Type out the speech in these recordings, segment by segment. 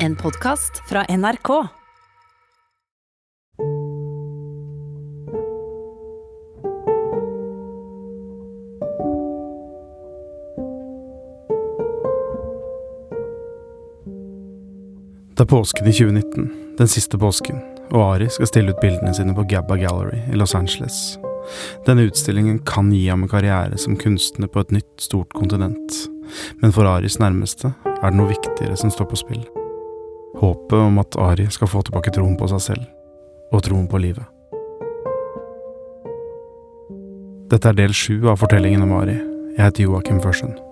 En podkast fra NRK. Det er påsken i 2019, den siste påsken, og Ari skal stille ut bildene sine på Gabba Gallery i Los Angeles. Denne utstillingen kan gi ham en karriere som kunstner på et nytt, stort kontinent, men for Aris nærmeste er det noe viktigere som står på spill. Håpet om at Ari skal få tilbake troen på seg selv, og troen på livet. Dette er del sju av fortellingen om Ari. Jeg heter Joakim Førsund.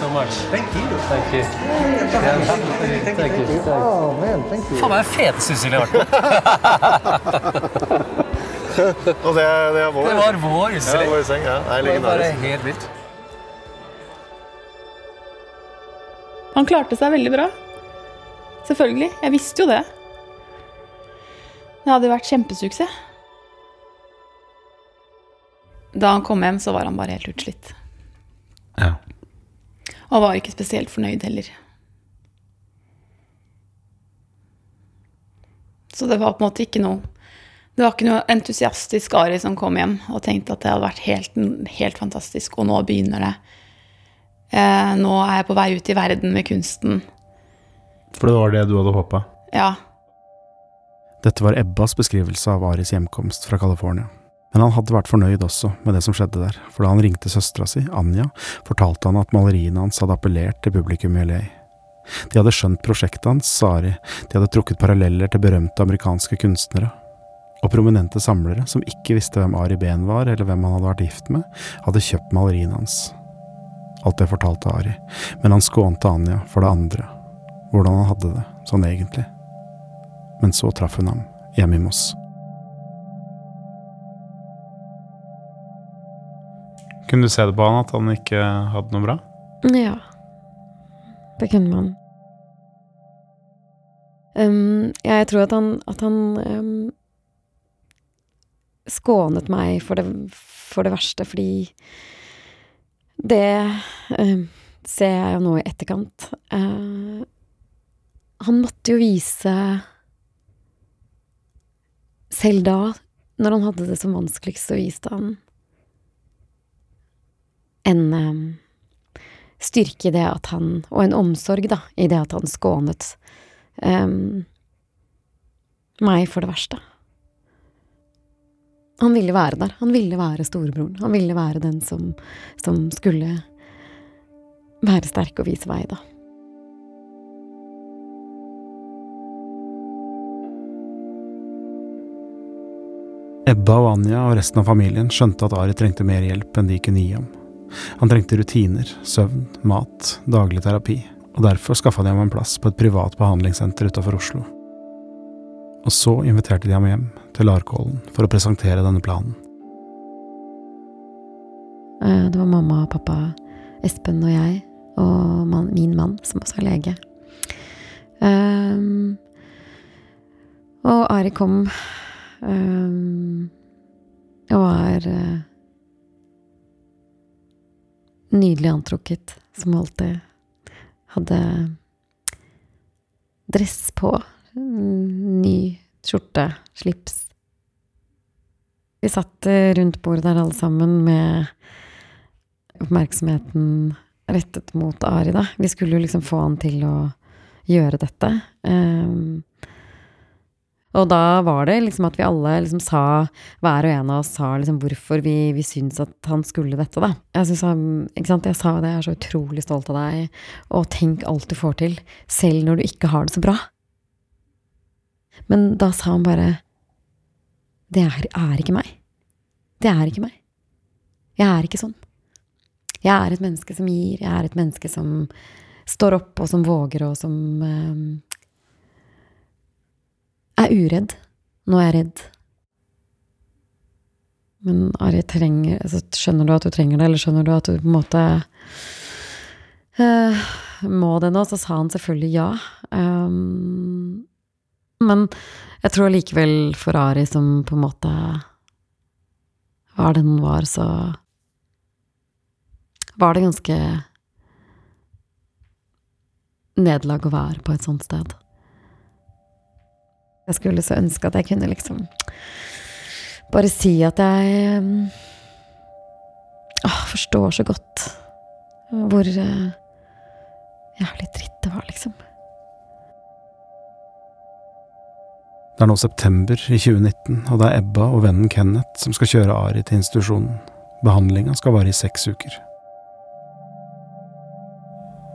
Thank you so much. Thank you. Thank you. Yeah, thank you. Oh man, thank you. Faen, det er det Cecilie. Og det, er- det er vår. Det var vår ja, vår seng. Ja. Det er legendarisk. helt vilt. Han klarte seg veldig bra. Selvfølgelig. Jeg visste jo det. Det hadde jo vært kjempesuksess. Da han kom hjem, så var han bare helt utslitt. Ja. Og var ikke spesielt fornøyd heller. Så det var på en måte ikke noe Det var ikke noe entusiastisk Ari som kom hjem og tenkte at det hadde vært helt, helt fantastisk, og nå begynner det. Eh, nå er jeg på vei ut i verden med kunsten. For det var det du hadde håpa? Ja. Dette var Ebbas beskrivelse av Aris hjemkomst fra California. Men han hadde vært fornøyd også med det som skjedde der, for da han ringte søstera si, Anja, fortalte han at maleriene hans hadde appellert til publikum i LA. De hadde skjønt prosjektet hans, sa Ari, de hadde trukket paralleller til berømte amerikanske kunstnere. Og prominente samlere, som ikke visste hvem Ari Behn var, eller hvem han hadde vært gift med, hadde kjøpt maleriene hans. Alt det fortalte Ari, men han skånte Anja for det andre, hvordan han hadde det, sånn egentlig. Men så traff hun ham, hjemme i Moss. Kunne du se det på han at han ikke hadde noe bra? Ja, det kunne man. Um, jeg tror at han, at han um, skånet meg for det, for det verste, fordi det um, ser jeg jo nå i etterkant. Uh, han måtte jo vise Selv da, når han hadde det som vanskeligst, så viste han en um, styrke i det at han Og en omsorg, da, i det at han skånet um, meg for det verste. Han ville være der. Han ville være storebroren. Han ville være den som, som skulle være sterk og vise vei, da. Ebba og Anja og resten av familien skjønte at Ari trengte mer hjelp enn de kunne gi ham. Han trengte rutiner, søvn, mat, daglig terapi, og derfor skaffa de ham en plass på et privat behandlingssenter utafor Oslo. Og så inviterte de ham hjem til Larkollen for å presentere denne planen. Eh, Det var mamma og pappa, Espen og jeg, og min mann, som også er lege. Um, og Ari kom um, og var nydelig antrukket, som alltid. Hadde dress på, mm, ny skjorte, slips. Vi satt eh, rundt bordet der alle sammen med oppmerksomheten rettet mot Ari, da. Vi skulle jo liksom få han til å gjøre dette. Ehm, og da var det liksom at vi alle liksom sa, hver og en av oss sa liksom hvorfor vi, vi syntes at han skulle dette, da. Jeg synes ikke sant, jeg sa det, jeg er så utrolig stolt av deg, og tenk alt du får til, selv når du ikke har det så bra. Men da sa han bare, det er, er ikke meg. Det er ikke meg. Jeg er ikke sånn. Jeg er et menneske som gir, jeg er et menneske som står opp, og som våger, og som eh, er uredd. Nå er jeg redd. Men Ari trenger altså, Skjønner du at du trenger det, eller skjønner du at du på en måte uh, Må det nå? Så sa han selvfølgelig ja. Um, men jeg tror likevel for Ari, som på en måte var den han var, så var det ganske nederlag å være på et sånt sted. Jeg skulle så ønske at jeg kunne liksom bare si at jeg um, åh, forstår så godt hvor uh, jævlig dritt det var, liksom. Det er nå september i 2019, og det er Ebba og vennen Kenneth som skal kjøre Ari til institusjonen. Behandlinga skal vare i seks uker.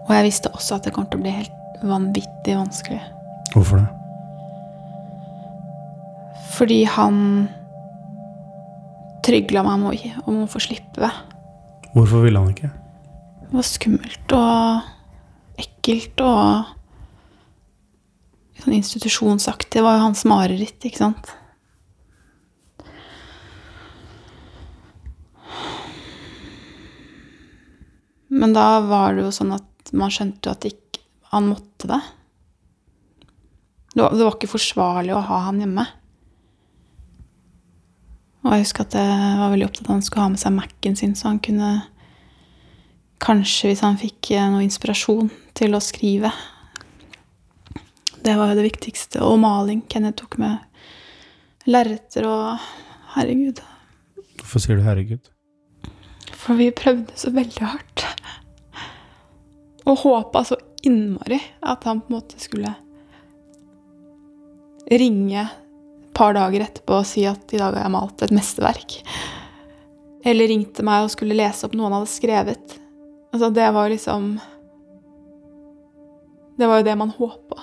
Og jeg visste også at det kommer til å bli helt vanvittig vanskelig. Hvorfor det? Fordi han trygla meg om å, om å få slippe. Hvorfor ville han ikke? Det var skummelt og ekkelt og sånn institusjonsaktig. Det var jo hans mareritt, ikke sant. Men da var det jo sånn at man skjønte jo at ikke, han måtte det. Det var, det var ikke forsvarlig å ha han hjemme. Og jeg husker at jeg var veldig opptatt av at han skulle ha med seg Mac-en sin, så han kunne Kanskje, hvis han fikk eh, noe inspirasjon til å skrive. Det var jo det viktigste. Og maling. Kenneth tok med lerreter og Herregud. Hvorfor sier du herregud? For vi prøvde så veldig hardt. Og håpa så innmari at han på en måte skulle ringe par dager etterpå og si at i dag har jeg malt et mesterverk. Eller ringte meg og skulle lese opp noe han hadde skrevet. Altså, det var liksom Det var jo det man håpa.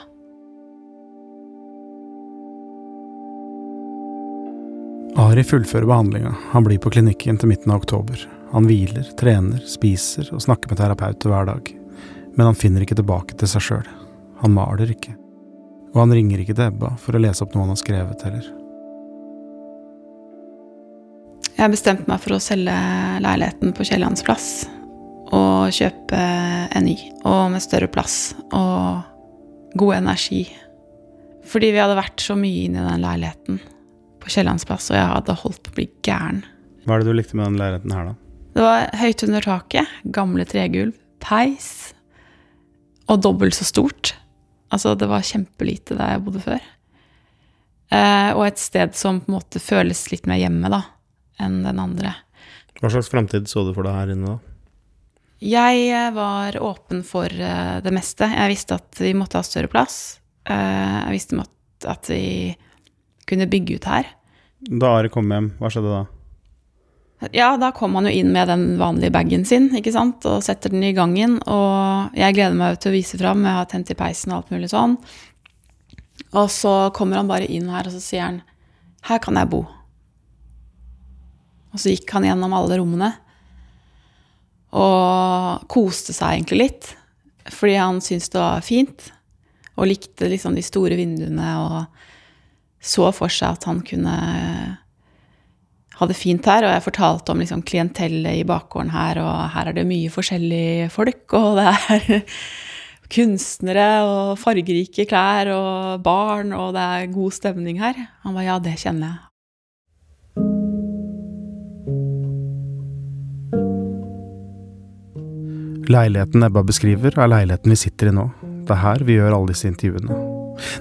Ari fullfører behandlinga. Han blir på klinikken til midten av oktober. Han hviler, trener, spiser og snakker med terapeuter hver dag. Men han finner ikke tilbake til seg sjøl. Han maler ikke. Og han ringer ikke til Ebba for å lese opp noe han har skrevet heller. Jeg bestemte meg for å selge leiligheten på Kiellands plass og kjøpe en ny, og med større plass og god energi. Fordi vi hadde vært så mye inne i den leiligheten på Kiellands plass, og jeg hadde holdt på å bli gæren. Hva er det du likte med den leiligheten her, da? Det var høyt under taket, gamle tregulv, peis og dobbelt så stort. Altså, det var kjempelite der jeg bodde før. Eh, og et sted som på en måte føles litt mer hjemme, da, enn den andre. Hva slags framtid så du for deg her inne, da? Jeg eh, var åpen for uh, det meste. Jeg visste at vi måtte ha større plass. Uh, jeg visste at vi kunne bygge ut her. Da Ari kom hjem, hva skjedde da? Ja, da kommer han jo inn med den vanlige bagen sin, ikke sant, og setter den i gangen. Og jeg gleder meg til å vise fram, jeg har tent i peisen og alt mulig sånn. Og så kommer han bare inn her, og så sier han 'Her kan jeg bo'. Og så gikk han gjennom alle rommene. Og koste seg egentlig litt, fordi han syntes det var fint. Og likte liksom de store vinduene og så for seg at han kunne ha det fint her. Og jeg fortalte om liksom klientellet i bakgården her, og her er det mye forskjellige folk. Og det er kunstnere og fargerike klær og barn, og det er god stemning her. Han var ja, det kjenner jeg. Leiligheten Ebba beskriver, er leiligheten vi sitter i nå. Det er her vi gjør alle disse intervjuene.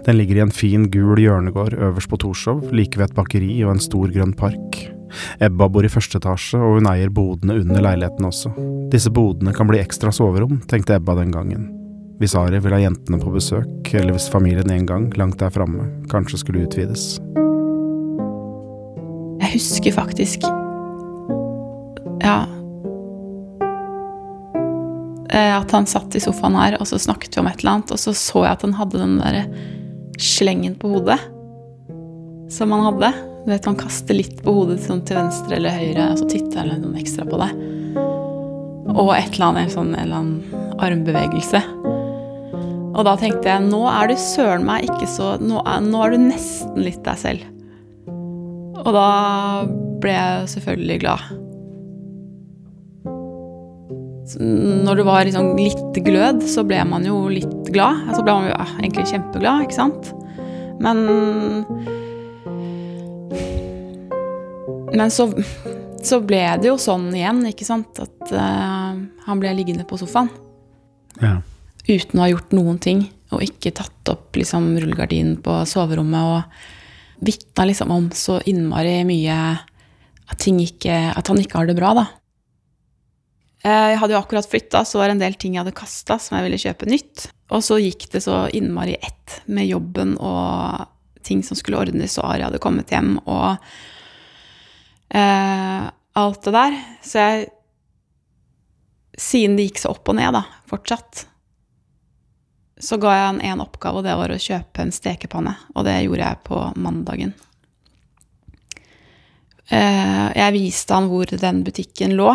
Den ligger i en fin, gul hjørnegård øverst på Torshov, like ved et bakeri og en stor, grønn park. Ebba bor i første etasje, og hun eier bodene under leiligheten også. Disse bodene kan bli ekstra soverom, tenkte Ebba den gangen. Hvis Ari vil ha jentene på besøk, eller hvis familien en gang, langt der framme, kanskje skulle utvides. Jeg husker faktisk Ja. eh, At han satt i sofaen her, og så snakket vi om et eller annet, og så så jeg at han hadde den der slengen på hodet som han hadde. Du vet, han kaster litt på hodet sånn til venstre eller høyre, og så titter han noen ekstra på det. Og et eller annet, sånn en eller annen armbevegelse. Og da tenkte jeg nå er du søren meg ikke så Nå er, nå er du nesten litt deg selv. Og da ble jeg selvfølgelig glad. Når det var liksom litt glød, så ble man jo litt glad. Så ble man jo egentlig kjempeglad, ikke sant? Men Men så, så ble det jo sånn igjen, ikke sant, at uh, han ble liggende på sofaen Ja. uten å ha gjort noen ting, og ikke tatt opp liksom, rullegardinen på soverommet og vitna liksom om så innmari mye at, ting ikke, at han ikke har det bra, da. Eh, Jeg hadde jo akkurat flytta, så var det en del ting jeg hadde kasta som jeg ville kjøpe nytt. Og så gikk det så innmari ett med jobben og ting som skulle ordnes, og Ari hadde kommet hjem, og eh, alt det der. Så jeg Siden det gikk så opp og ned, da, fortsatt, så ga jeg han én oppgave, og det var å kjøpe en stekepanne. Og det gjorde jeg på mandagen. Eh, Jeg viste han hvor den butikken lå,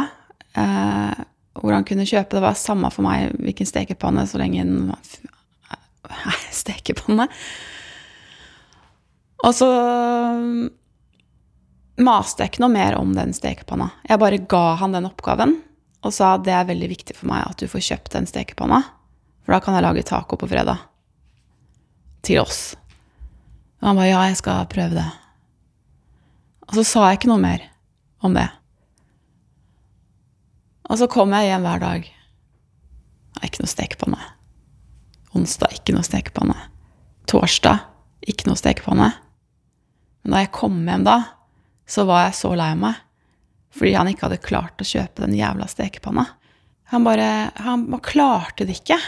eh, hvor han kunne kjøpe. Det var samme for meg hvilken stekepanne, så lenge den var stekepanne. Og så maste jeg ikke noe mer om den stekepanna. Jeg bare ga han den oppgaven og sa det er veldig viktig for meg at du får kjøpt den stekepanna, for da kan jeg lage taco på fredag. Til oss. Og han bare ja, jeg skal prøve det. Og så sa jeg ikke noe mer om det. Og så kom jeg hjem hver dag. Ikke noe stekepanne. Onsdag ikke noe stekepanne. Torsdag ikke noe stekepanne. Men da jeg kom hjem da, så var jeg så lei meg. Fordi han ikke hadde klart å kjøpe den jævla stekepanna. Han bare Han klarte det ikke.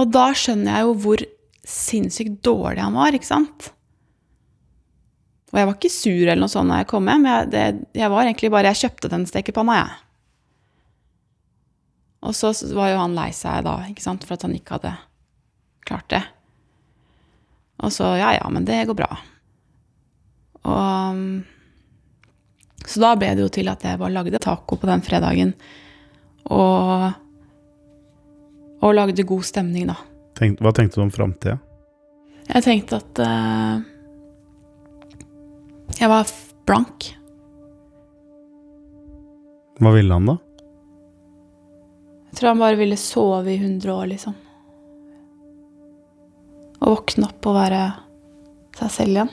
Og da skjønner jeg jo hvor sinnssykt dårlig han var, ikke sant? Og jeg var ikke sur eller noe sånt når jeg kom hjem. Jeg, det, jeg var egentlig bare Jeg kjøpte den stekepanna, jeg. Og så var jo han lei seg da, ikke sant, for at han ikke hadde klart det. Og så ja, ja, men det går bra. Og Så da ble det jo til at jeg bare lagde taco på den fredagen. Og, og lagde god stemning, da. Tenk, hva tenkte du om framtida? Jeg tenkte at uh, jeg var blank. Hva ville han da? Jeg tror han bare ville sove i 100 år, liksom. Og våkne opp og være seg selv igjen.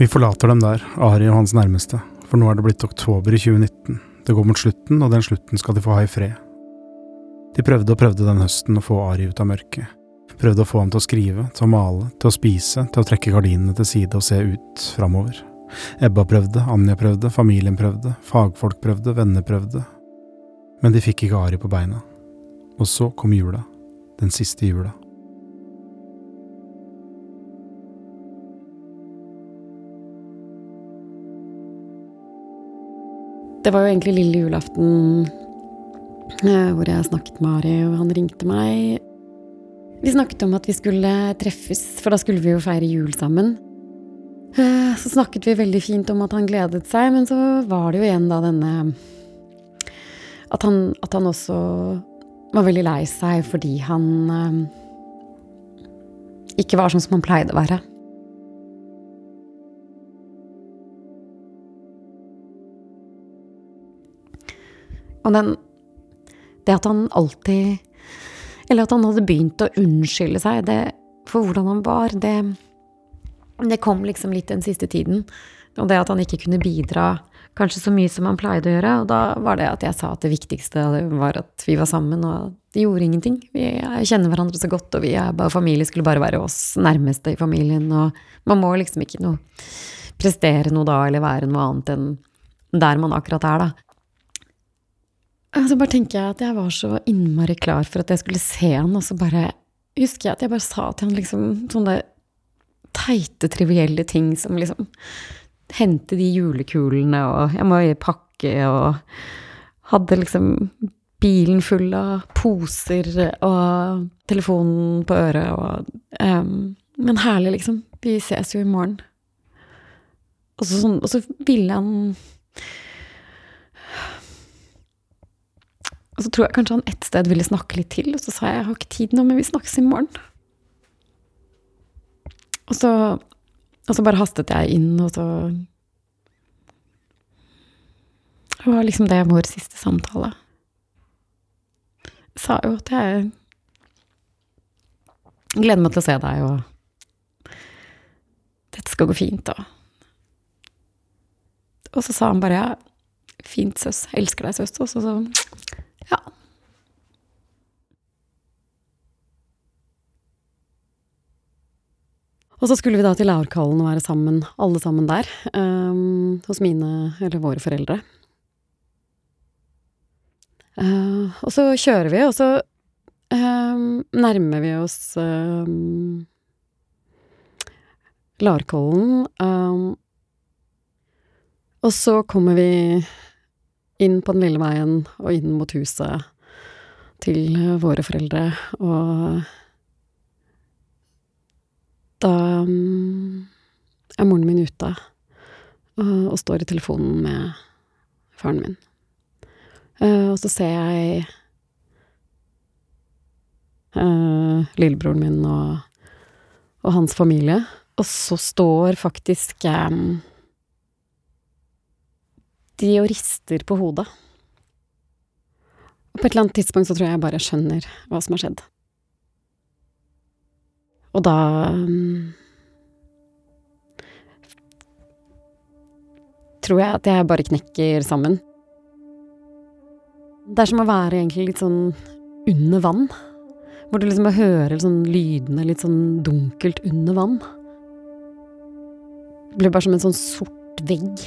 Vi forlater dem der, Ari og hans nærmeste, for nå er det blitt oktober i 2019. Det går mot slutten, og den slutten skal de få ha i fred. De prøvde og prøvde den høsten å få Ari ut av mørket. Prøvde å få ham til å skrive, til å male, til å spise, til å trekke gardinene til side og se ut framover. Ebba prøvde, Anja prøvde, familien prøvde, fagfolk prøvde, venner prøvde. Men de fikk ikke Ari på beina. Og så kom jula. Den siste jula. Det var jo egentlig lille julaften eh, hvor jeg snakket med Ari, og han ringte meg. Vi snakket om at vi skulle treffes, for da skulle vi jo feire jul sammen. Eh, Så snakket vi veldig fint om at han gledet seg, men så var det jo igjen da denne At han, at han også var veldig lei seg fordi han eh, ikke var sånn som han pleide å være. Og den Det at han alltid Eller at han hadde begynt å unnskylde seg det, for hvordan han var, det, det kom liksom litt den siste tiden. Og det at han ikke kunne bidra kanskje så mye som han pleide å gjøre. Og da var det at jeg sa at det viktigste var at vi var sammen, og det gjorde ingenting. Vi kjenner hverandre så godt, og vi er bare familie, skulle bare være oss nærmeste i familien. Og man må liksom ikke noe prestere noe da, eller være noe annet enn der man akkurat er, da. Så bare tenker jeg at jeg var så innmari klar for at jeg skulle se han, og så bare husker jeg at jeg bare sa til han liksom sånne teite, trivielle ting som liksom Hente de julekulene, og jeg må pakke, og hadde liksom bilen full av poser og telefonen på øret og um, Men herlig, liksom. Vi ses jo i morgen. Og så, sånn, og så ville han Og så tror jeg kanskje han et sted ville snakke litt til, og så sa jeg jeg har ikke tid nå, men vi snakkes i morgen. Og så, og så bare hastet jeg inn, og så Det var liksom det vår siste samtale. Jeg sa jo at jeg gleder meg til å se deg, og dette skal gå fint, og Og så sa han bare ja, fint, søs, jeg elsker deg, søs, og så, så ja. Og så skulle vi da til Laurkallen og være sammen, alle sammen der, um, hos mine, eller våre foreldre. Uh, og så kjører vi, og så um, nærmer vi oss um, Larkollen. Um, og så kommer vi inn på den lille veien og inn mot huset til våre foreldre, og da um, er moren min ute og, og står i telefonen med faren min. Uh, og så ser jeg lillebroren min og, og, hans familie, og så står faktisk um, de og rister på hodet. Og på et eller annet tidspunkt så tror jeg jeg bare skjønner hva som har skjedd. Og da um, tror jeg at jeg bare knekker sammen. Det er som å være egentlig litt sånn under vann. Hvor du liksom hører sånn lydene litt sånn dunkelt under vann. Det blir bare som en sånn sort vegg.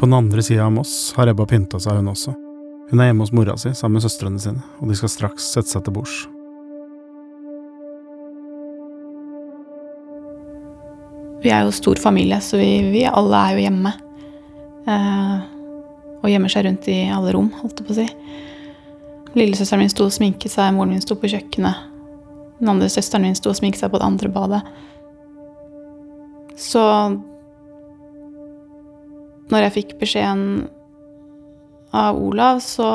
På den andre sida av Moss har Ebba pynta seg, hun også. Hun er hjemme hos mora si sammen med søstrene sine, og de skal straks sette seg til bords. Vi er jo stor familie, så vi, vi alle er jo hjemme. Eh, og gjemmer seg rundt i alle rom, holdt jeg på å si. Lillesøsteren min sto og sminket seg, moren min sto på kjøkkenet. Den andre søsteren min sto og sminket seg på det andre badet. Så når jeg fikk beskjeden av Olav, så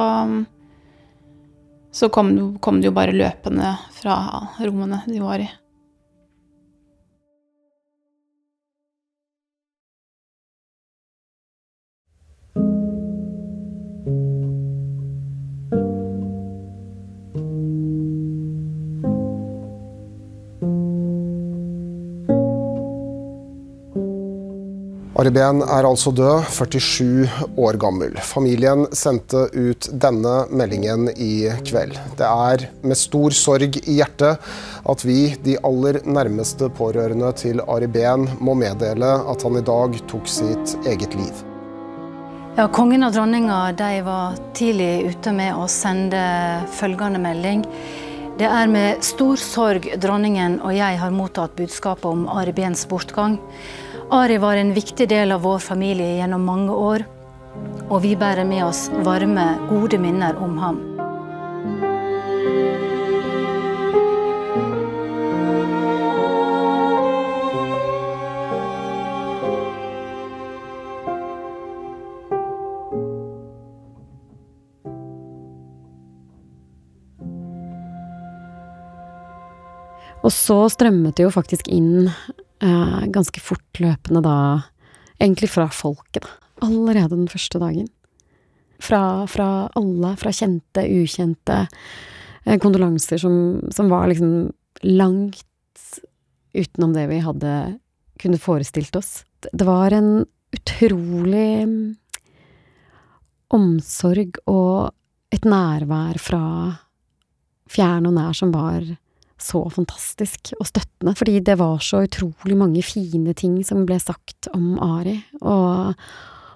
så kom, kom det jo bare løpende fra rommene de var i. Ari Behn er altså død, 47 år gammel. Familien sendte ut denne meldingen i kveld. Det er med stor sorg i hjertet at vi, de aller nærmeste pårørende til Ari Behn, må meddele at han i dag tok sitt eget liv. Ja, Kongen og dronninga var tidlig ute med å sende følgende melding. Det er med stor sorg dronningen og jeg har mottatt budskapet om Ari Behns bortgang. Ari var en viktig del av vår familie gjennom mange år, og vi bærer med oss varme, gode minner om ham. Og så strømmet det jo faktisk inn ganske fortløpende da, egentlig fra folket, da. Allerede den første dagen. Fra, fra alle, fra kjente, ukjente. Eh, kondolanser som, som var liksom langt utenom det vi hadde kunne forestilt oss. Det var en utrolig mm, omsorg og et nærvær fra fjern og nær som var så fantastisk og støttende, fordi det var så utrolig mange fine ting som ble sagt om Ari, og,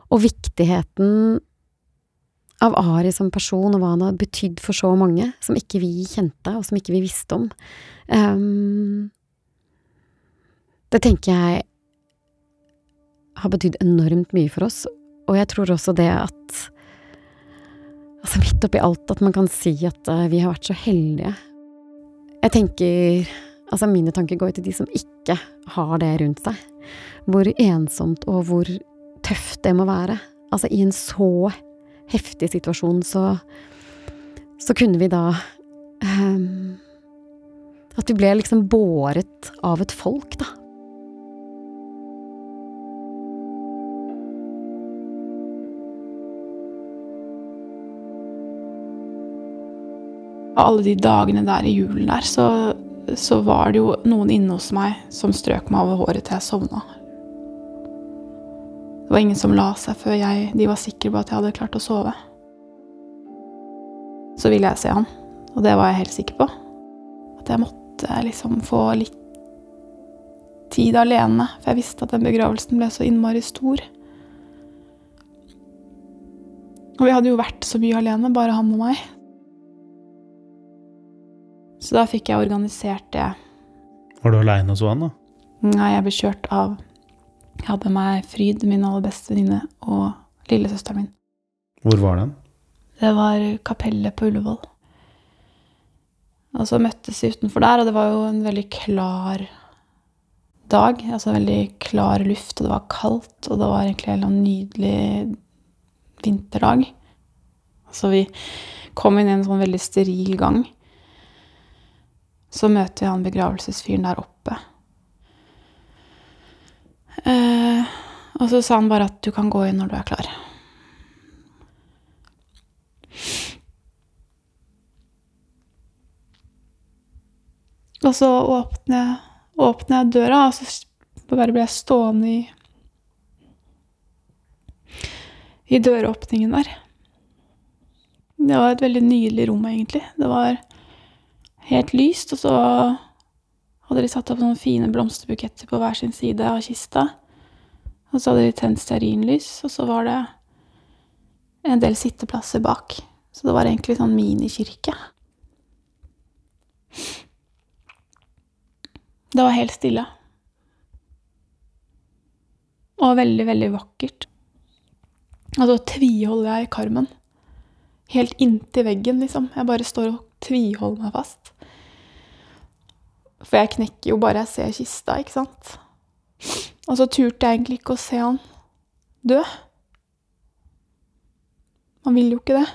og viktigheten av Ari som person, og hva han har betydd for så mange, som ikke vi kjente, og som ikke vi visste om. Um, det tenker jeg har betydd enormt mye for oss, og jeg tror også det at Altså midt oppi alt at man kan si at uh, vi har vært så heldige jeg tenker Altså, mine tanker går til de som ikke har det rundt seg. Hvor ensomt og hvor tøft det må være Altså, i en så heftig situasjon, så Så kunne vi da um, At vi ble liksom båret av et folk, da. Alle de dagene der i julen der, så, så var det jo noen inne hos meg som strøk meg over håret til jeg sovna. Det var ingen som la seg før jeg, de var sikre på at jeg hadde klart å sove. Så ville jeg se han, og det var jeg helt sikker på. At jeg måtte liksom få litt tid alene, for jeg visste at den begravelsen ble så innmari stor. Og vi hadde jo vært så mye alene, bare han og meg. Så da fikk jeg organisert det. Var du aleine hos han, da? Nei, jeg ble kjørt av Jeg hadde med meg Fryd, min aller beste venninne, og lillesøsteren min. Hvor var den? Det var kapellet på Ullevål. Og så møttes vi utenfor der, og det var jo en veldig klar dag. Altså veldig klar luft, og det var kaldt, og det var egentlig en nydelig vinterdag. Så vi kom inn i en sånn veldig steril gang. Så møter vi han begravelsesfyren der oppe. Eh, og så sa han bare at du kan gå inn når du er klar. Og så åpner jeg, åpner jeg døra, og så bare ble jeg stående i i døråpningen der. Det var et veldig nydelig rom, egentlig. Det var helt lyst, og så hadde de satt opp noen fine blomsterbuketter på hver sin side av kista. Og så hadde de tent stearinlys, og så var det en del sitteplasser bak. Så det var egentlig sånn minikirke. Det var helt stille. Og veldig, veldig vakkert. Og så tviholder jeg i karmen. Helt inntil veggen, liksom. Jeg bare står og tviholder meg fast. For jeg knekker jo bare jeg ser kista, ikke sant. Og så turte jeg egentlig ikke å se han dø. Man vil jo ikke det.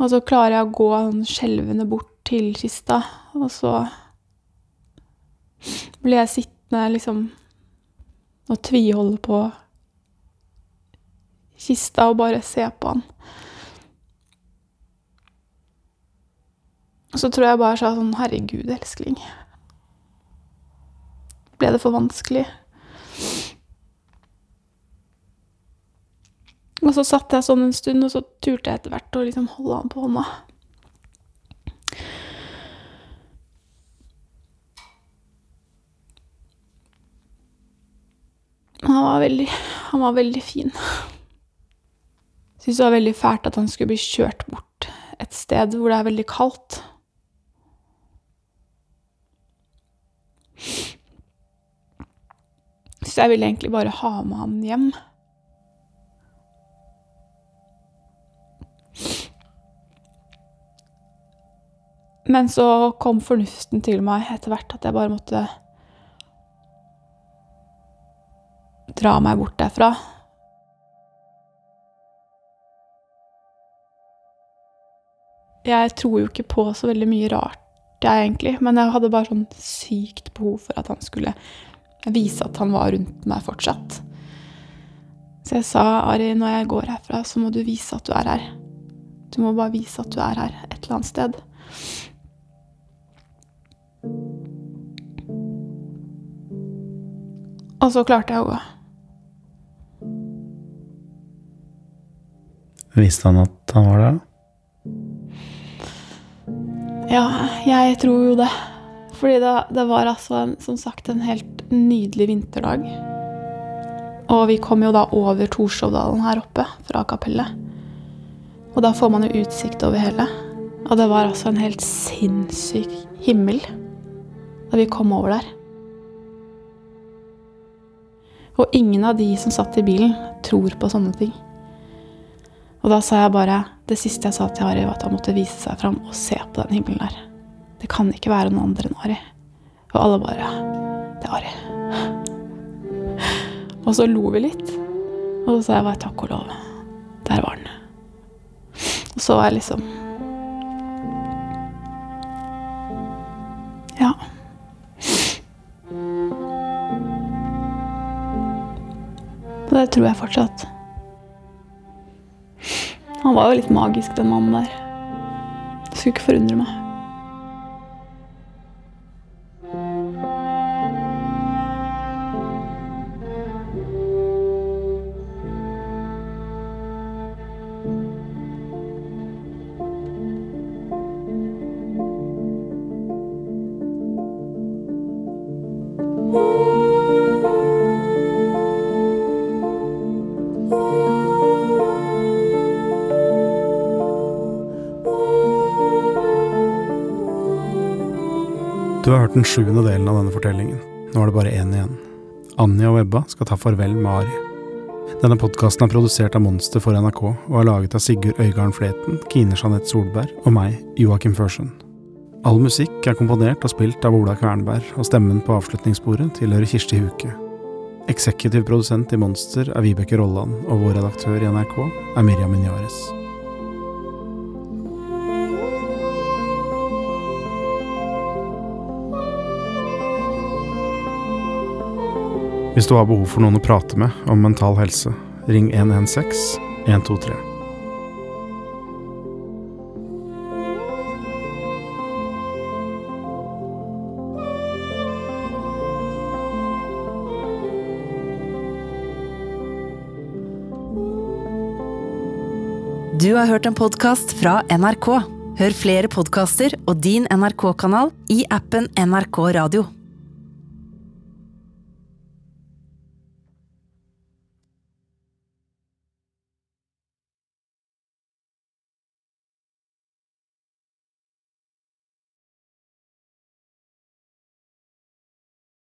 Og så klarer jeg å gå skjelvende bort til kista, og så blir jeg sittende liksom og tviholde på kista og bare se på han. Så tror jeg bare sa sånn Herregud, elskling. Ble det for vanskelig? Og så satt jeg sånn en stund, og så turte jeg etter hvert å liksom holde han på hånda. Han var veldig, han var veldig fin. Syns det var veldig fælt at han skulle bli kjørt bort et sted hvor det er veldig kaldt. Så jeg ville egentlig bare ha med han hjem. Men så kom fornuften til meg etter hvert at jeg bare måtte dra meg bort derfra. Jeg tror jo ikke på så veldig mye rart, jeg egentlig, men jeg hadde bare sånn sykt behov for at han skulle vise at han var rundt meg fortsatt. Så jeg sa, Ari, når jeg går herfra, så må du vise at du er her. Du må bare vise at du er her et eller annet sted. Og så klarte jeg å gå. Visste han at han var der? Ja, jeg tror jo det. Fordi det, det var altså en, som sagt en helt nydelig vinterdag. Og vi kom jo da over Torshovdalen her oppe fra kapellet. Og da får man jo utsikt over hele. Og det var altså en helt sinnssyk himmel da vi kom over der. Og ingen av de som satt i bilen, tror på sånne ting. Og da sa jeg bare Det siste jeg sa til Ari, var at han måtte vise seg fram og se på den himmelen der. Det kan ikke være noen andre enn Ari. Og alle bare Det er Ari. Og så lo vi litt. Og så sa jeg bare takk og lov. Der var den. Og så var jeg liksom Ja. Og det tror jeg fortsatt. Han var jo litt magisk, den mannen der. Det skulle ikke forundre meg. Du har hørt den sjuende delen av denne fortellingen. Nå er det bare én igjen. Anja og Ebba skal ta farvel med Ari. Denne podkasten er produsert av Monster for NRK og er laget av Sigurd Øygarden Fleten, Kine Jeanette Solberg og meg, Joakim Førsund. All musikk er komponert og spilt av Ola Kvernberg, og stemmen på avslutningsbordet tilhører Kirsti Huke. Eksekutiv produsent i Monster er Vibeke Rolland, og vår redaktør i NRK er Miriam Minyares. Hvis du har behov for noen å prate med om mental helse, ring 116 123. Du har hørt en podkast fra NRK. Hør flere podkaster og din NRK-kanal i appen NRK Radio.